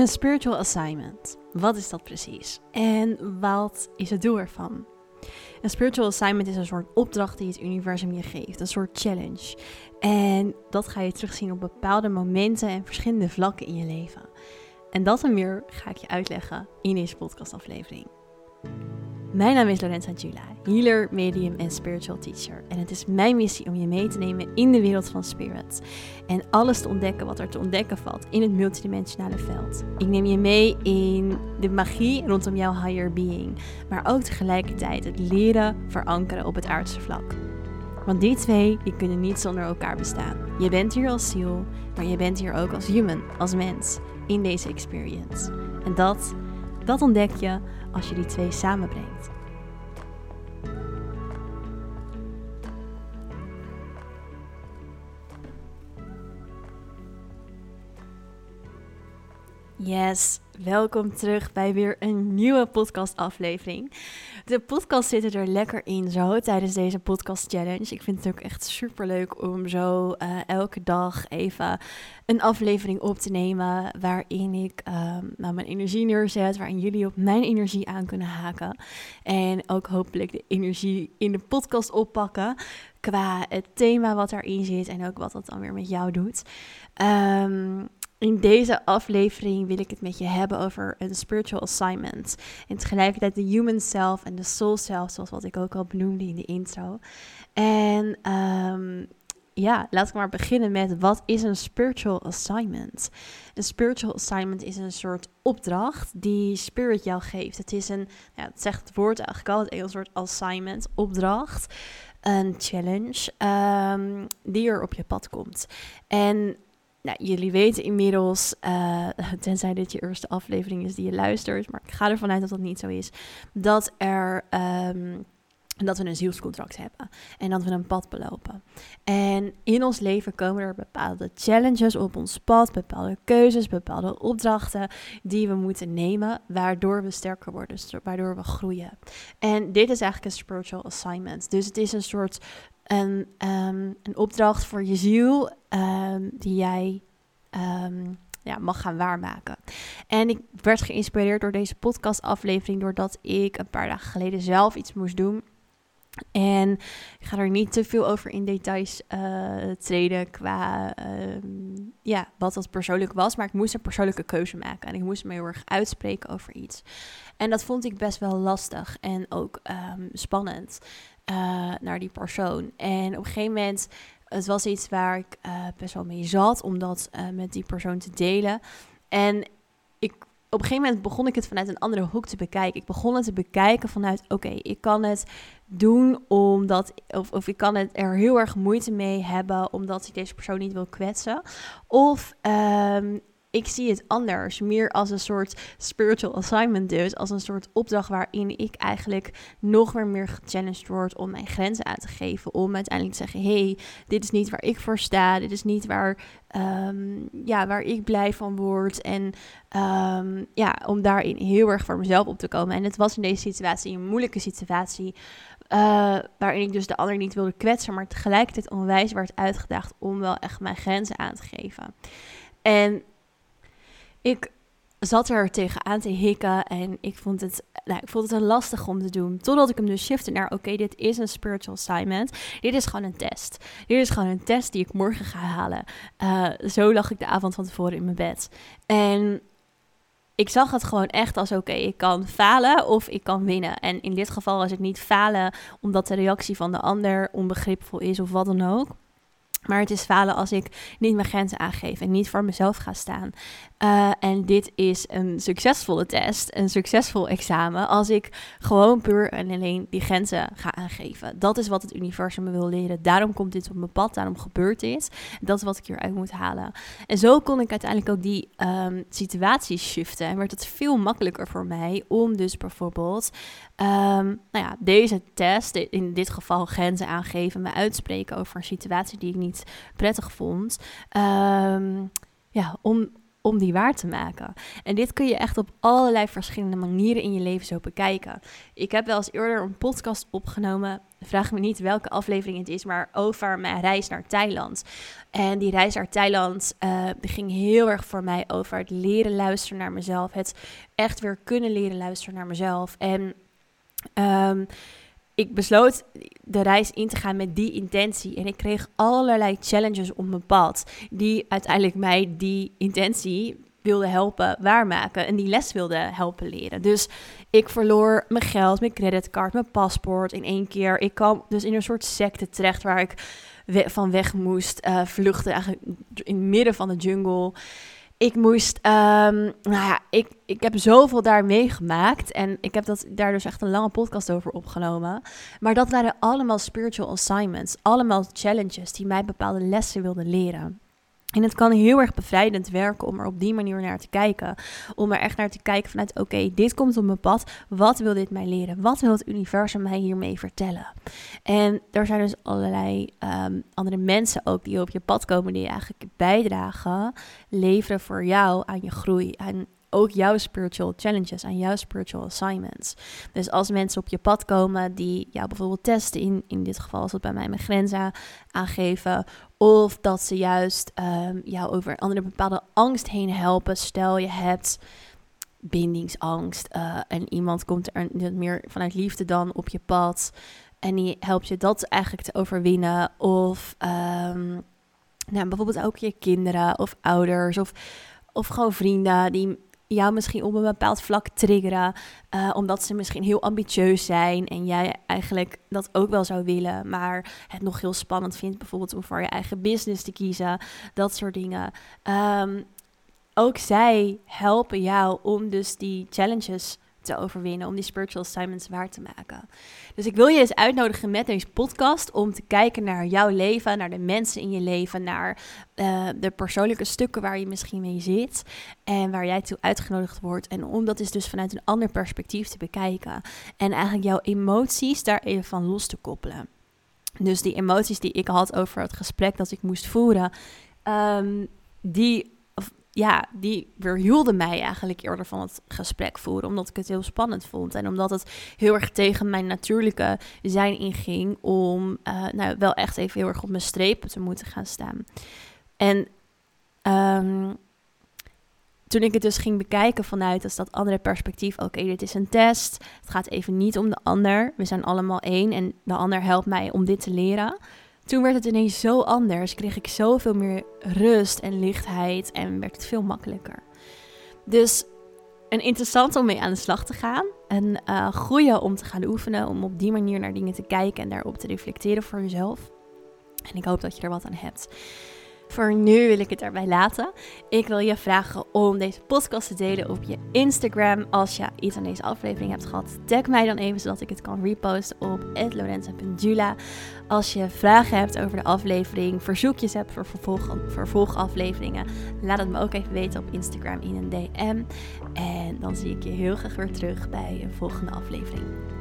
Een spiritual assignment. Wat is dat precies? En wat is het doel ervan? Een spiritual assignment is een soort opdracht die het universum je geeft, een soort challenge. En dat ga je terugzien op bepaalde momenten en verschillende vlakken in je leven. En dat en meer ga ik je uitleggen in deze podcastaflevering. Mijn naam is Lorenza Jula, healer, medium en spiritual teacher. En het is mijn missie om je mee te nemen in de wereld van spirit. En alles te ontdekken wat er te ontdekken valt in het multidimensionale veld. Ik neem je mee in de magie rondom jouw higher being. Maar ook tegelijkertijd het leren verankeren op het aardse vlak. Want die twee die kunnen niet zonder elkaar bestaan. Je bent hier als ziel, maar je bent hier ook als human, als mens, in deze experience. En dat, dat ontdek je als je die twee samenbrengt. Yes, welkom terug bij weer een nieuwe podcastaflevering. De podcast zit er lekker in zo tijdens deze podcast challenge. Ik vind het ook echt super leuk om zo uh, elke dag even een aflevering op te nemen waarin ik um, nou, mijn energie neerzet, waarin jullie op mijn energie aan kunnen haken en ook hopelijk de energie in de podcast oppakken qua het thema wat erin zit en ook wat dat dan weer met jou doet. Um, in deze aflevering wil ik het met je hebben over een spiritual assignment. En tegelijkertijd de human self en de soul self, zoals wat ik ook al benoemde in de intro. En um, ja, laat ik maar beginnen met wat is een spiritual assignment? Een spiritual assignment is een soort opdracht die spirit jou geeft. Het is een, ja, het zegt het woord eigenlijk al, het een soort assignment, opdracht, een challenge um, die er op je pad komt. En nou, jullie weten inmiddels, uh, tenzij dit je eerste aflevering is die je luistert, maar ik ga ervan uit dat dat niet zo is, dat er. Um, dat we een zielscontract hebben en dat we een pad belopen. En in ons leven komen er bepaalde challenges op ons pad, bepaalde keuzes, bepaalde opdrachten die we moeten nemen, waardoor we sterker worden, waardoor we groeien. En dit is eigenlijk een spiritual assignment. Dus het is een soort een, um, een opdracht voor je ziel um, die jij um, ja, mag gaan waarmaken. En ik werd geïnspireerd door deze podcastaflevering doordat ik een paar dagen geleden zelf iets moest doen. En ik ga er niet te veel over in details uh, treden qua ja, wat dat persoonlijk was. Maar ik moest een persoonlijke keuze maken. En ik moest me heel erg uitspreken over iets. En dat vond ik best wel lastig en ook spannend uh, naar die persoon. En op een gegeven moment, het was iets waar ik uh, best wel mee zat om dat uh, met die persoon te delen. En ik, op een gegeven moment begon ik het vanuit een andere hoek te bekijken. Ik begon het te bekijken vanuit, oké, ik kan het doen omdat, of, of ik kan het er heel erg moeite mee hebben omdat ik deze persoon niet wil kwetsen. Of um, ik zie het anders, meer als een soort spiritual assignment dus, als een soort opdracht waarin ik eigenlijk nog weer meer gechallenged word om mijn grenzen aan te geven, om uiteindelijk te zeggen, hey, dit is niet waar ik voor sta, dit is niet waar, um, ja, waar ik blij van word. En um, ja, om daarin heel erg voor mezelf op te komen. En het was in deze situatie een moeilijke situatie, uh, waarin ik dus de ander niet wilde kwetsen, maar tegelijkertijd onwijs werd uitgedaagd om wel echt mijn grenzen aan te geven. En ik zat er tegenaan te hikken en ik vond het, nou, ik vond het lastig om te doen. Totdat ik hem dus shifte naar, oké, dit is een spiritual assignment. Dit is gewoon een test. Dit is gewoon een test die ik morgen ga halen. Uh, zo lag ik de avond van tevoren in mijn bed. En ik zag het gewoon echt als, oké, ik kan falen of ik kan winnen. En in dit geval was het niet falen omdat de reactie van de ander onbegripvol is of wat dan ook. Maar het is falen als ik niet mijn grenzen aangeef en niet voor mezelf ga staan. Uh, en dit is een succesvolle test, een succesvol examen, als ik gewoon puur en alleen die grenzen ga aangeven. Dat is wat het universum me wil leren. Daarom komt dit op mijn pad, daarom gebeurt dit. Dat is wat ik hieruit moet halen. En zo kon ik uiteindelijk ook die um, situatie shiften. En werd het veel makkelijker voor mij om dus bijvoorbeeld um, nou ja, deze test, in dit geval grenzen aangeven, me uitspreken over een situatie die ik niet prettig vond. Um, ja, om om die waar te maken. En dit kun je echt op allerlei verschillende manieren in je leven zo bekijken. Ik heb wel eens eerder een podcast opgenomen. Vraag me niet welke aflevering het is, maar over mijn reis naar Thailand. En die reis naar Thailand uh, ging heel erg voor mij over het leren luisteren naar mezelf. Het echt weer kunnen leren luisteren naar mezelf. En um, ik besloot de reis in te gaan met die intentie. En ik kreeg allerlei challenges op mijn pad. Die uiteindelijk mij die intentie wilden helpen waarmaken. En die les wilden helpen leren. Dus ik verloor mijn geld, mijn creditcard, mijn paspoort in één keer. Ik kwam dus in een soort secte terecht waar ik van weg moest uh, vluchten. Eigenlijk in het midden van de jungle ik moest, um, nou ja, ik, ik heb zoveel daar meegemaakt. En ik heb dat, daar dus echt een lange podcast over opgenomen. Maar dat waren allemaal spiritual assignments. Allemaal challenges die mij bepaalde lessen wilden leren. En het kan heel erg bevrijdend werken om er op die manier naar te kijken. Om er echt naar te kijken vanuit, oké, dit komt op mijn pad. Wat wil dit mij leren? Wat wil het universum mij hiermee vertellen? En er zijn dus allerlei um, andere mensen ook die op je pad komen die eigenlijk bijdragen, leveren voor jou aan je groei, ook jouw spiritual challenges en jouw spiritual assignments. Dus als mensen op je pad komen die jou bijvoorbeeld testen, in, in dit geval is het bij mij mijn grenzen aangeven, of dat ze juist um, jou over andere bepaalde angst heen helpen. Stel je hebt bindingsangst uh, en iemand komt er meer vanuit liefde dan op je pad en die helpt je dat eigenlijk te overwinnen. Of um, nou, bijvoorbeeld ook je kinderen of ouders of, of gewoon vrienden die jou misschien op een bepaald vlak triggeren. Uh, omdat ze misschien heel ambitieus zijn en jij eigenlijk dat ook wel zou willen, maar het nog heel spannend vindt, bijvoorbeeld om voor je eigen business te kiezen. Dat soort dingen. Um, ook zij helpen jou om dus die challenges te overwinnen, om die spiritual assignments waar te maken. Dus ik wil je eens uitnodigen met deze podcast om te kijken naar jouw leven, naar de mensen in je leven, naar uh, de persoonlijke stukken waar je misschien mee zit en waar jij toe uitgenodigd wordt. En om dat is dus vanuit een ander perspectief te bekijken en eigenlijk jouw emoties daar even van los te koppelen. Dus die emoties die ik had over het gesprek dat ik moest voeren, um, die ja, die weerhielden mij eigenlijk eerder van het gesprek voeren. Omdat ik het heel spannend vond. En omdat het heel erg tegen mijn natuurlijke zijn inging. Om uh, nou, wel echt even heel erg op mijn strepen te moeten gaan staan. En um, toen ik het dus ging bekijken vanuit als dat andere perspectief. Oké, dit is een test. Het gaat even niet om de ander. We zijn allemaal één. En de ander helpt mij om dit te leren toen werd het ineens zo anders. Kreeg ik zoveel meer rust en lichtheid en werd het veel makkelijker. Dus een interessant om mee aan de slag te gaan. Een uh, goede om te gaan oefenen, om op die manier naar dingen te kijken en daarop te reflecteren voor jezelf. En ik hoop dat je er wat aan hebt. Voor nu wil ik het erbij laten. Ik wil je vragen om deze podcast te delen op je Instagram. Als je iets aan deze aflevering hebt gehad, tag mij dan even zodat ik het kan reposten op lorenza.jula. Als je vragen hebt over de aflevering, verzoekjes hebt voor vervolg, vervolgafleveringen, laat het me ook even weten op Instagram in een DM. En dan zie ik je heel graag weer terug bij een volgende aflevering.